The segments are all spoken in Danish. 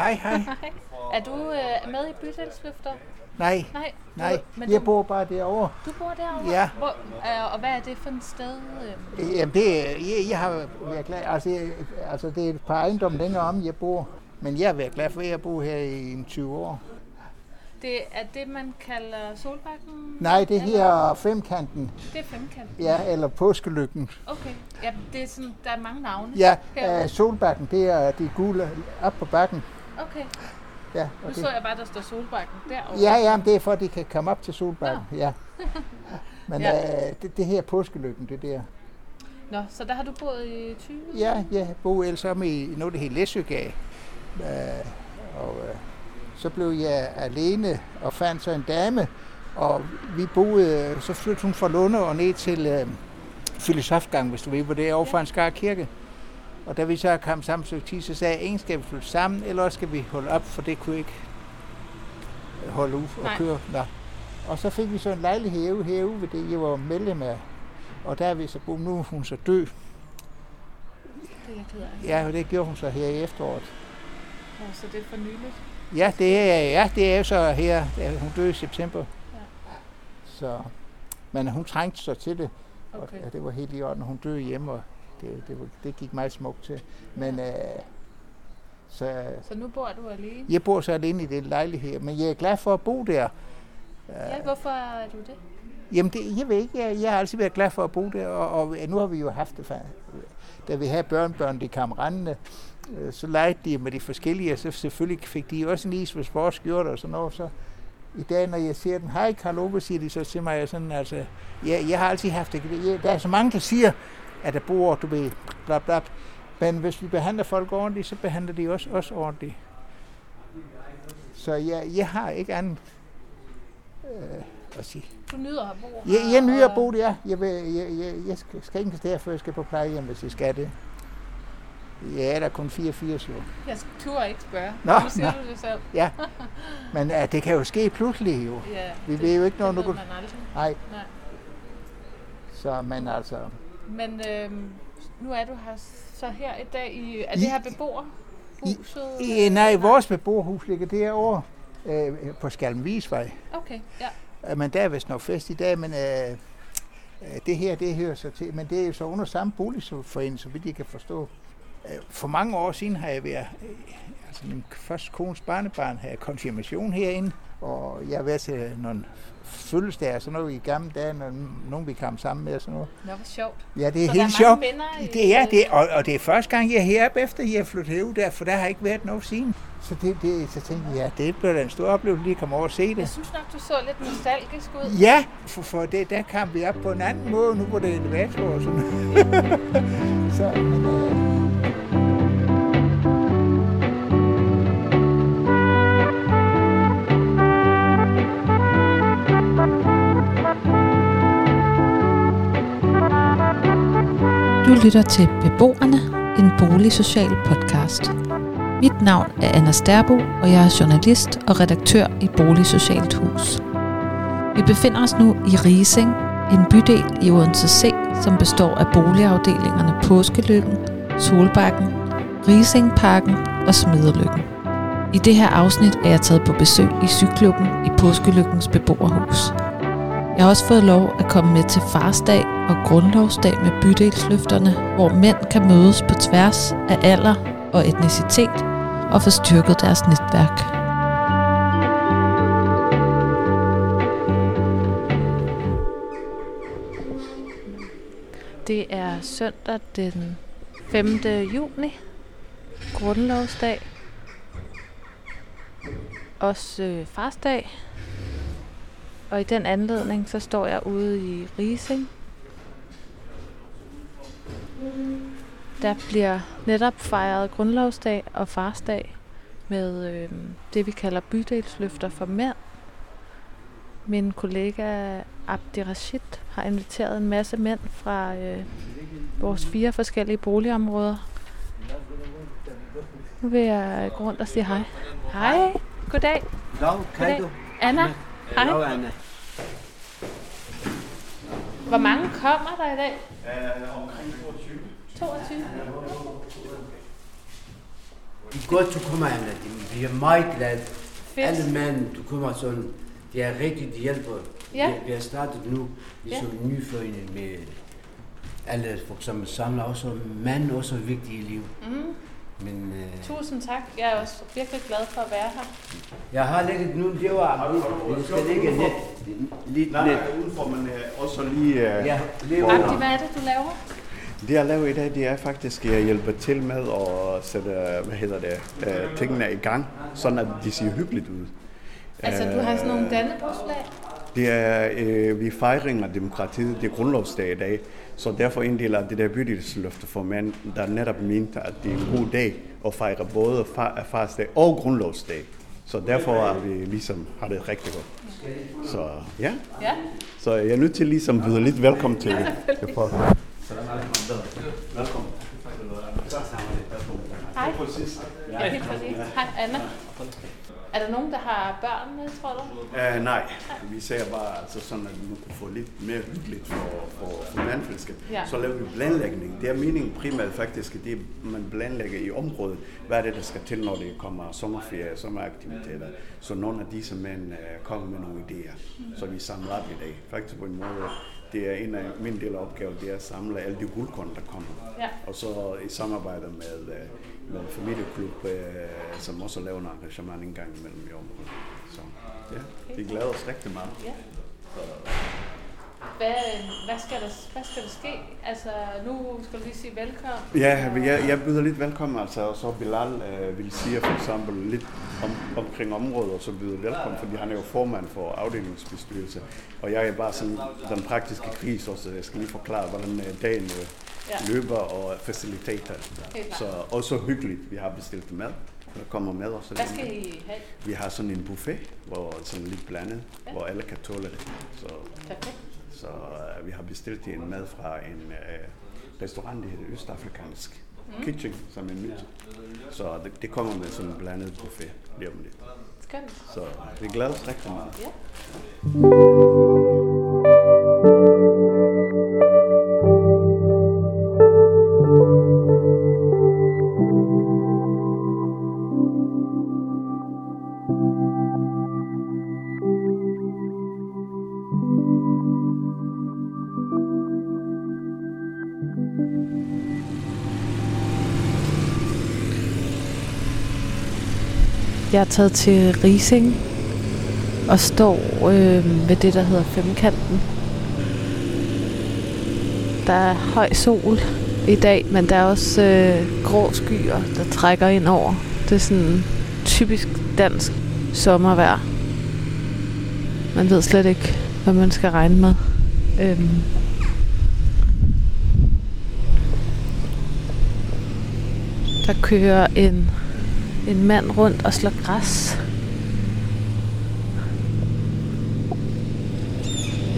Hej, hej. Er du øh, med i bydelsløfter? Nej, Nej. nej. Men Jeg du, bor bare derovre. du bor derovre? Ja. Hvor, øh, og hvad er det for et sted? Øh? Jamen, det, er- jeg, jeg har været glad. Altså, jeg, altså, det er et par ejendomme længere om, jeg bor. Men jeg har været glad for, at jeg bor her i en 20 år. Det er det, man kalder Solbakken? Nej, det Eller- her femkanten. Det er femkanten? Ja, eller påskelykken. Okay. Ja, det er sådan, der er mange navne. Ja, Herovre. uh, solbakken, det er de gule op på bakken. Okay. Ja, Nu og så det, jeg bare, der står Solbakken derovre. ja, ja, men det er for, at de kan komme op til solbakken. Ja. Men Ja. ja. uh, det, det her er påskelykken, det der. Nå, så der har du boet i 20? Ja, jeg boede ellers om i noget, der hed Læsøgade. Uh, og uh, så blev jeg alene og fandt så en dame, og vi boede, så flyttede hun fra Lunde og ned til uh, Filosofgang, hvis du ved, hvor det er over for en skar kirke. Og da vi så kom sammen til tid, så sagde jeg, skal vi flytte sammen, eller også skal vi holde op, for det kunne ikke holde ud og Nej. køre. Nå. Og så fik vi så en lejlighed herude, herude ved det, jeg var medlem af. Og der er vi så boet, nu er hun så død. Det. Ja, og det gjorde hun så her i efteråret. Nå, så det er for nyligt. Ja, det er, ja, det er jo så her. Hun døde i september. Ja. Så, men hun trængte sig til det, og Okay. ja, det var helt i orden. Hun døde hjemme, og det, det, det gik meget smukt til. Men øh, så, Så nu bor du alene? jeg bor så alene i den lejlighed, men jeg er glad for at bo der. Ja, hvorfor er du det? Jamen, det, jeg ved ikke, jeg, jeg har altid været glad for at bo der, og, og nu har vi jo haft det, da vi havde børnebørn, de kom rendende, øh, så legede de med de forskellige, og så selvfølgelig fik de også en is med sportsskjorte og sådan noget, så i dag, når jeg siger den, hej Karl Ove, siger de så til mig, sådan, altså, jeg, jeg har altid haft det, jeg, der er så mange, der siger, at der bor, du ved, bla bla, men hvis vi behandler folk ordentligt, så behandler de også os ordentligt. Så jeg, jeg har ikke andet øh, at sige. Du nyder at bo Jeg, her, jeg nyder at bo der. Jeg, vil, jeg, jeg, jeg skal, skal ikke der, før jeg skal på plejehjem, hvis jeg skal det. Jeg er der kun 84 år. Jeg turde ikke spørge. Nå, nu siger nå. du det selv. Ja, men uh, det kan jo ske pludselig jo. Ja, Vi det, ved jo ikke, når det ved man aldrig. Nej, Nej. så men altså... Men øhm, nu er du her så her i dag i... Er det her beboerhuset? I, nej, vores beboerhus ligger derovre øh, på Skalmvisvej. Okay, ja. Øh, Men der er vist noget fest i dag, men øh, øh, det her, det hører så til. Men det er jo så under samme boligforening, så vidt jeg kan forstå. Øh, For mange år siden har jeg været, øh, altså min første kones barnebarn havde konfirmation herinde, og jeg har været til nogle fødselsdage og sådan noget i gamle dage, når nogen vi kom sammen med og sådan noget. Nå, hvor sjovt. Ja, det er Så helt der er sjovt. mange venner i... Det er det, og, og det er første gang, jeg er heroppe efter, jeg er flyttet herud der, for der har ikke været noget siden. Så, det, det, så tænkte jeg, ja, det bliver da en stor oplevelse lige at komme over og se det. Jeg synes nok, du så lidt nostalgisk ud. Ja, for, for det, der kom vi op på en anden måde, nu hvor det er elevator og sådan Så, men, øh, Du lytter til Beboerne, en boligsocial podcast. Mit navn er Anna Sterbo, og jeg er journalist og redaktør i Boligsocialt Hus. Vi befinder os nu i Rising, en bydel i Odense C, som består af boligafdelingerne Påskelykken, Solbakken, Risingparken og Smederlykken. I det her afsnit er jeg taget på besøg i Cyklubben i Påskelykkens beboerhus. Jeg har også fået lov at komme med til farsdag og grundlovsdag med bydelsløfterne, hvor mænd kan mødes på tværs af alder og etnicitet og få styrket deres netværk. Det er søndag den 5. juni, grundlovsdag. Også øh, farsdag. Og i den anledning, så står jeg ude i Rising. Der bliver netop fejret grundlovsdag og farsdag med øh, det, vi kalder bydelsløfter for mænd. Min kollega Abdi Rashid har inviteret en masse mænd fra øh, vores fire forskellige boligområder. Nu vil jeg gå rundt og sige hej. Hej. Goddag. Dag, kan du? Anna. Hej. Dag, Anna. Hvor mange kommer der i dag? Øh, omkring 22. 22. Det er godt, du kommer, Anna. Vi er meget glade. Fedt. Alle mænd, du kommer sådan, det er rigtigt, det hjælper. Ja. Vi, vi har startet nu, ligesom ja. nyfødende med alle, for eksempel samler også mænd også er vigtige i livet. Mm. Men øh, Tusind tak. Jeg er også virkelig glad for at være her. jeg har lægget nu, det var, det skal ligge lidt, lidt Nej, net. nej, udenfor, men øh, også lige... Øh, Ja, lever. Abdi, hvad er det, du laver? Det jeg laver i dag, det er faktisk, at jeg hjælper til med at sætte, hvad hedder det, øh, tingene i gang, sådan at de ser hyggeligt ud. Altså, du har sådan nogle dannebrugsflag. Det er, øh, vi fejringer demokratiet, det er grundlovsdag i dag, så derfor en del af det der bydelsløfte for mænd, der netop mente, at det er en god dag at fejre både far, farsdag og grundlovsdag. Så derfor er vi ligesom har det rigtig godt. Så ja, Ja. så jeg er nødt til ligesom at byde lidt velkommen til det. folk. Velkommen. Hej. Hej, Anna. Er der nogen, der har børn med, tror du? Uh, nej, vi ser bare altså sådan, at man kunne få lidt mere hyggeligt for, for, for mandfællesskab. Ja. Så laver vi planlægning. Det er meningen primært faktisk, at det man planlægger i området. Hvad er det, der skal til, når det kommer sommerferie, sommeraktiviteter. Så nogle af disse mænd uh, kommer med nogle idéer, så vi samler op i dag. Faktisk på en måde, det er en af min del af opgaven, det er at samle alle de guldkorn, der kommer. Ja. Og så i samarbejde med, øh, med familieklub, øh, som også laver nogle engagement en gang imellem i området. Så ja, vi glæder os rigtig meget. Ja. Hvad, hvad, skal der, hvad skal der ske? Altså, nu skal du lige sige velkommen. Ja, men jeg, jeg byder lidt velkommen, altså, og så Bilal øh, vil sige for eksempel lidt om, omkring området, og så byder velkommen, fordi han er jo formand for afdelingsbestyrelse, og jeg er bare sådan den praktiske kris også, jeg skal lige forklare, hvordan øh, dagen øh, Ja. løber og faciliteter. Så også hyggeligt, vi har bestilt mad, der kommer med også. Hvad skal I have? Vi har sådan en buffet, hvor sådan lidt blandet, Ja. hvor alle kan tåle det. Så, Perfekt. Så uh, vi har bestilt en mad fra en uh, restaurant, der hedder Østafrikansk mm. Kitchen, som er nyt. Så det, det kommer med sådan en blandet buffet lige om lidt. Skønt. Så vi glæder os rigtig meget. Ja. Jeg er taget til Rising og står øh, ved det, der hedder Femkanten. Der er høj sol i dag, men der er også øh, grå skyer, der trækker ind over. Det er sådan typisk dansk sommervejr. Man ved slet ikke, hvad man skal regne med. Øhm. Der kører en en mand rundt og slår græs.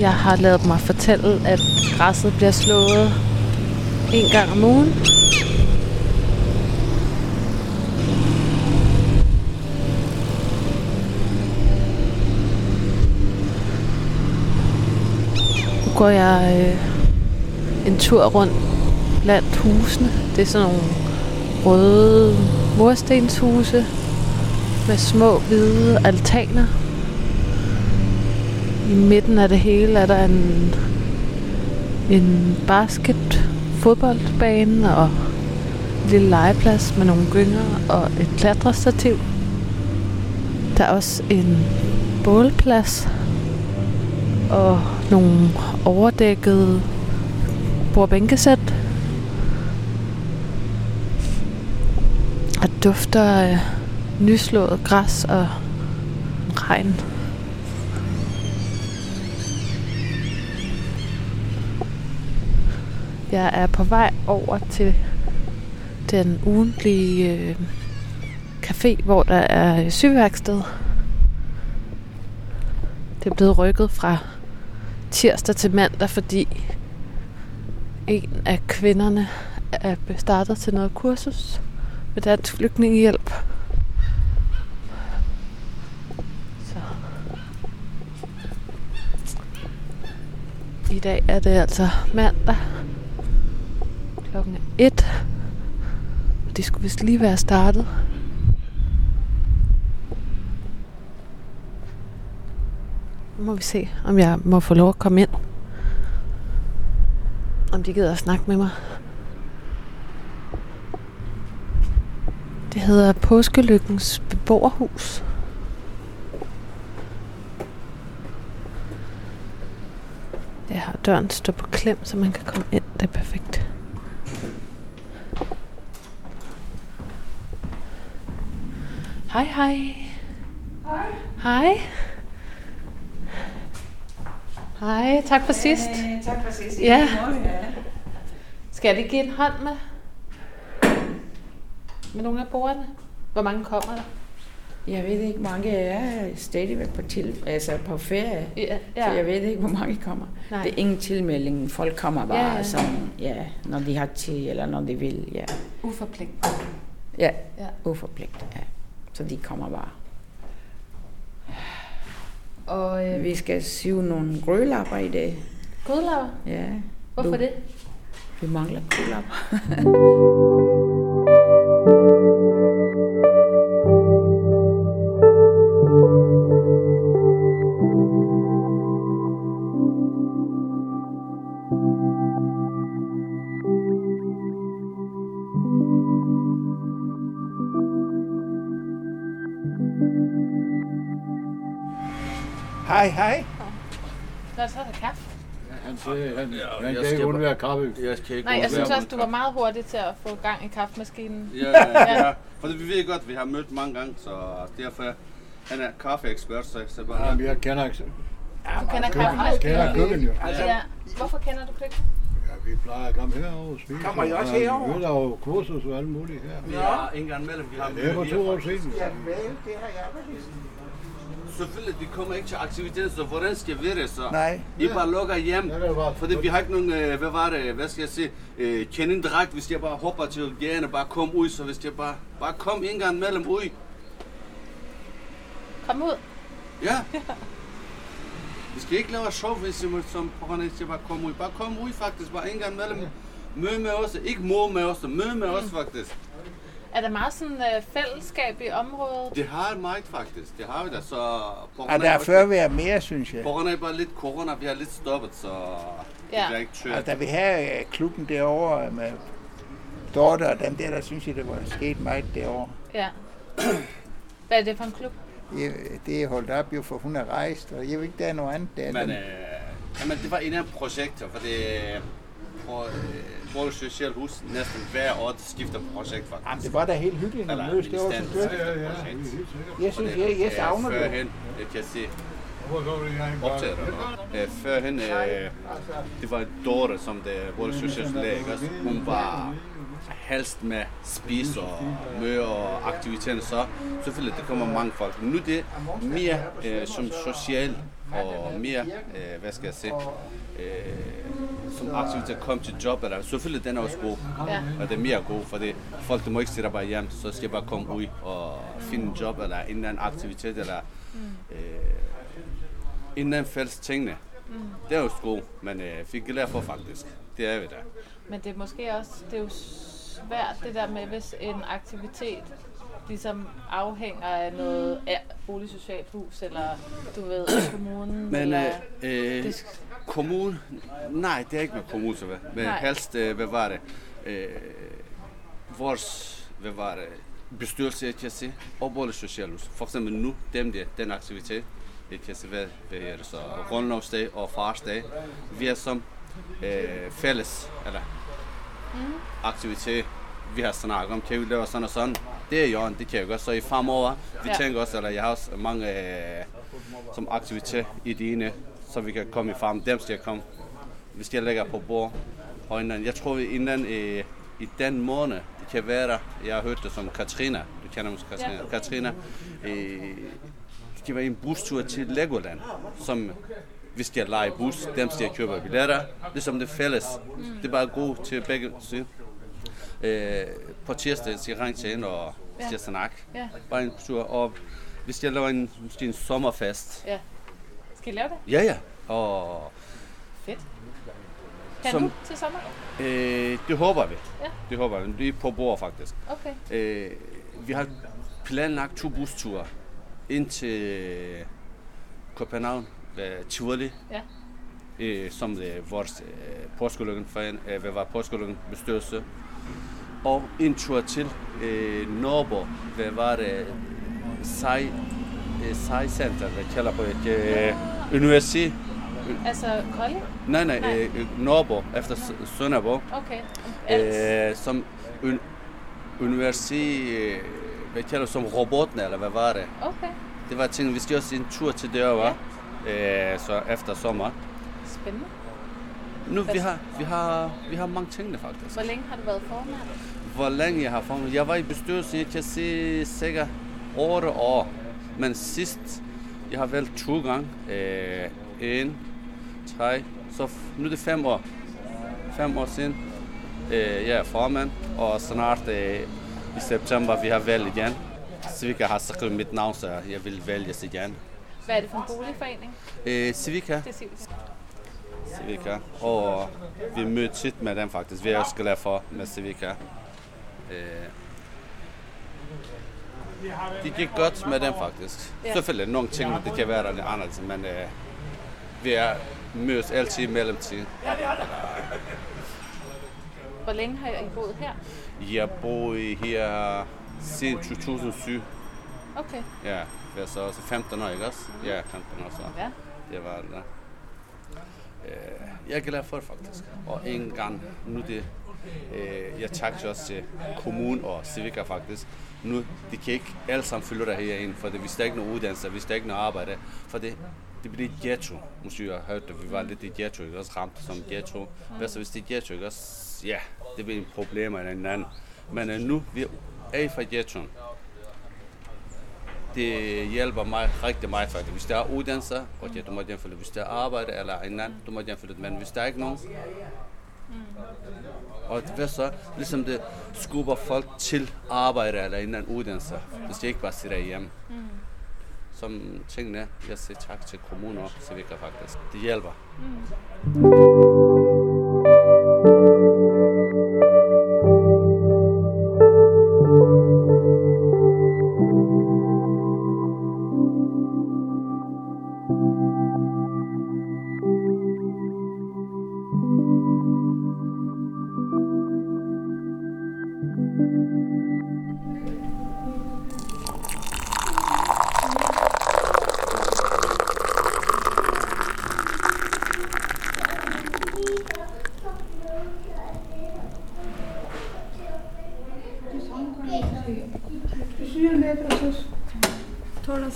Jeg har lavet mig fortælle, at græsset bliver slået en gang om ugen. Nu går jeg øh, en tur rundt blandt husene. Det er sådan nogle røde murstenshuse med små hvide altaner. I midten af det hele er der en, en basket fodboldbane og en lille legeplads med nogle gynger og et klatrestativ. Der er også en bålplads og nogle overdækkede bordbænkesæt. Dufter af nyslået græs og regn. Jeg er på vej over til den ugentlige øh, café, hvor der er syværksted. Det er blevet rykket fra tirsdag til mandag, fordi en af kvinderne er startet til noget kursus med Dansk Flygtningehjælp. Så. I dag er det altså mandag klokken 1. Og det skulle vist lige være startet. Nu må vi se, om jeg må få lov at komme ind. Om de gider at snakke med mig. Hedder Påskelykkens beboerhus. Jeg har døren står på klem, så man kan komme ind. Det er perfekt. Hej, hej. Hej. Hej. Hej, tak for sidst. Øh, tak for sidst. Ja. Skal jeg lige give en hånd med? Med nogle af bordene? Hvor mange kommer der? Jeg ved ikke, mange er stadigvæk på, til, altså på ferie. Ja, Ja. Så jeg ved ikke, hvor mange kommer. Nej. Det er ingen tilmelding. Folk kommer bare, Ja, ja. Sådan, ja, når de har tid, eller når de vil. Ja, Uforpligtet. ja. Ja. uforpligtet. Ja. Så de kommer bare. Og øh, Vi skal syve nogle grølapper i dag. godlaver. Ja. Hvorfor Du- det? Vi mangler grølapper. Hej, hej. Nå, så er der kaffe. Han siger, han, Ja, han jeg kan ikke undvære kaffe. Jeg skal ikke Nej, jeg synes også, du var meget hurtig til at få gang i kaffemaskinen. Ja, ja, ja. For vi ved godt, at vi har mødt mange gange, så derfor han er kaffeekspert, så så bare... Ja, men jeg kender ikke. Du kender Jeg kender køkken jo. Altså, Ja. Hvorfor kender du køkkenet? Ja, vi plejer at komme herover og spise. Kommer I også og herover? Vi er jo kursus og alt muligt her. Har en gang imellem, vi har Det er for to år siden. Ja, vel, det har jeg vel Selvfølgelig, vi kommer ikke til aktivitet, så hvordan skal vi det så? Nej. I bare lukker hjem, fordi vi har ikke nogen, øh, hvad var det, hvad skal jeg sige, øh, kendindragt, hvis jeg bare hopper til gerne bare kom ud, så hvis jeg bare, bare kom en gang imellem ud. Kom ud. Ja. Vi skal ikke lave sjov, hvis jeg må, som på grund af, bare kommer ud. Bare kom ud faktisk, bare en gang imellem. Mød med os, ikke mor med os, mød med os faktisk. Er der meget sådan øh, fællesskab i området? Det har meget faktisk, det har vi da, så Ja, der er før være mere, synes jeg. på grund af bare lidt corona, vi har lidt stoppet, så Ja. det bliver ikke Og tørt. da vi havde øh, klubben derovre med Dorte og dem der, der synes jeg, det var sket meget derovre. Ja. Hvad er det for en klub? Jeg, det er holdt op jo, for hun er rejst, og jeg ved ikke, der er noget andet der. Men øh, jamen, det var en af projekter, for det på øh, vores sociale hus næsten hver år, det skifter projekt faktisk. Jamen, det var da helt hyggeligt, når Eller mødes. Det var så fedt. Ja, ja, ja. Jeg synes, jeg, jeg savner det. Førhen, kan jeg ikke bare- optaget øh, Førhen, øh, det var Dorte, som det vores sociale også? Hun var helst med spise og møde og aktiviteter, så selvfølgelig, det kommer mange folk. Nu er det mere øh, som social og mere, øh, hvad skal jeg sige, øh, som aktivitet kom til job, eller selvfølgelig den er også god, Ja. og det er mere god, for det, folk må ikke sidde bare hjem, så skal jeg bare komme ud og finde en job, eller en eller anden aktivitet, eller øh, en eller anden fælles tingene. Det er jo god, men øh, vi er glade for faktisk. Det er vi da. Men det er måske også, det er jo svært det der med, hvis en aktivitet ligesom afhænger af noget ja, boligsocialt hus, eller du ved, kommunen, Men eller... øh, øh, det- kommunen, nej, det er ikke med kommunen, så hvad. Men Nej. helst, øh, hvad var det? Øh, vores, hvad var det? Bestyrelse, jeg kan sige, og både socialhus. For eksempel nu, dem der, den aktivitet, jeg kan sige, hvad, hvad er det så, grundlovsdag og farsdag, vi er som øh, fælles, eller Mm. aktivitet, vi har snakket om, kan vi lave sådan og sådan. Det er jo, det kan jeg godt. Så i fremover, vi Ja. tænker også, eller jeg har også mange øh, som aktivitet i dine, så vi kan komme i farm. Dem skal komme, hvis jeg lægger på bord. Og inden, jeg tror, inden øh, i den måned, det kan være, jeg har hørt det som Katrina, du kender måske Katrina, Ja. Katrina, øh, det kan være en bustur til Legoland, som hvis de har lege bus, dem skal jeg købe billetter, ligesom det fælles. Det er bare god til begge sider. Øh, på tirsdag skal jeg ringe til hende og Ja. ja. skal snakke. Ja. Bare en tur. Og hvis jeg laver en, måske en sommerfest. Ja. Skal I lave det? Ja, ja. Og Fedt. Kan Som- du til sommer? øh, det håber vi. Ja. Det håber vi. Det er på bord faktisk. Okay. Øh, vi har planlagt to busture ind til København ved Tivoli, Ja. øh, som øh, vores øh, påskeløkken, øh, hvad var påskeløkken bestyrelse. Og en tur til øh, Norbo, hvad var det, Sej, Sej Center, hvad kalder på et øh, universitet. Altså Kolding? Nej, nej, Nej. øh, Norbo, efter Sønderborg. Okay. Øh, som un, universitet, øh, hvad kalder som roboten, eller hvad var det? Okay. Det var ting, vi skal også en tur til derovre, øh, så efter sommer. Spændende. Nu, vi har, vi har, vi har mange tingene faktisk. Hvor længe har du været formand? Hvor længe jeg har formand? Jeg var i bestyrelsen, jeg kan sige sikkert 8 år. Men sidst, jeg har valgt to gange. Øh, en, tre, så nu er det fem år. Fem år siden. Øh, jeg er formand, og snart øh, i september, vi har valgt igen. Civica har skrevet mit navn, så jeg vil vælges igen. Hvad er det for en boligforening? Øh, Civica, Det Civic. Civica. Og vi møder tit med dem faktisk. Vi er også glade for med Civica. Øh, det gik godt med dem faktisk. Ja. Selvfølgelig nogle ting, det kan være lidt anderledes, men øh, vi er mødes altid i mellemtiden. Hvor længe har I boet her? Jeg bor i her siden 2007. Okay. Ja, er så også 15 år, ikke også? Ja, 15 år så. Ja. Det var det. Øh, jeg er glad for det faktisk. Og en gang, nu det, Øh, jeg takker også til kommunen og Civica faktisk. Nu, de kan ikke alle sammen følge dig herinde, for det, hvis der ikke er nogen uddannelse, hvis der ikke er noget arbejde, for det, det bliver et ghetto. Måske jeg har hørt det, vi var lidt i ghetto, ikke også ramt som ghetto. Hvad så hvis det er ghetto, ikke også? Ja, det bliver en problem eller en anden. Men øh, nu, vi er fra ghettoen det hjælper mig rigtig meget faktisk. Hvis der er uddannelse, okay, du må gerne følge. Hvis der er arbejde eller en anden, du må gerne følge. Men hvis der er ikke nogen, og hvad så? Ligesom det skubber folk til arbejde eller en anden uddannelse. Hvis de ikke bare sidder hjemme. Som tingene, jeg siger tak til kommuner og Civica faktisk. Det hjælper. Tåler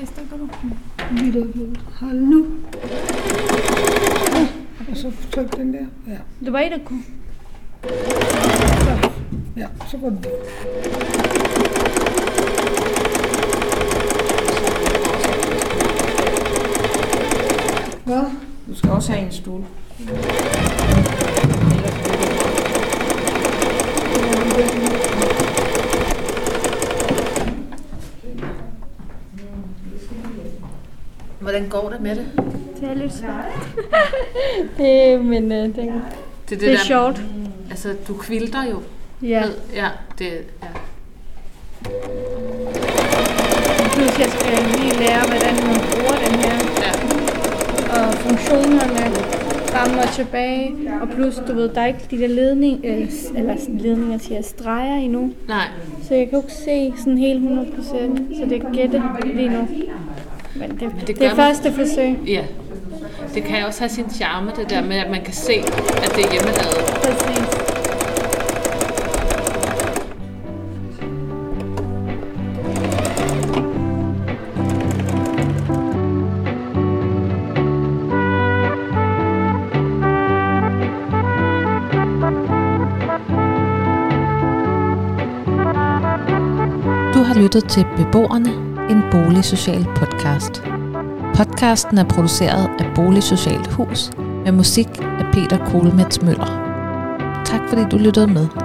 sig stykker du? Hold nu. Og så tryk den der. Ja. Det var i, der kunne. Så. Ja, så går den. Hvad? Du skal også have en stol. Hvordan går det med det? Det er lidt svært. det, men uh, det, Det, det er sjovt. Altså, du kvilter jo. Ja. Ja, det, ja. Plus jeg skal lige lære, hvordan man bruger den her. ja. Og funktionerne frem og tilbage. Og plus, du ved, der er ikke de der ledning, øh, eller sådan ledninger, siger streger endnu. Nej, Så jeg kan jo ikke se sådan helt 100%, så det er gætte lige nu. Men det, det det, det er man. første forsøg. ja. Det kan også have sin charme, det der med, at man kan se, at det er hjemmelavet. Præcis. Du har lyttet til Beboerne, en boligsocial podcast. Podcasten er produceret af Boligsocialt Hus med musik af Peter Kohlmets Møller. Tak fordi du lyttede med.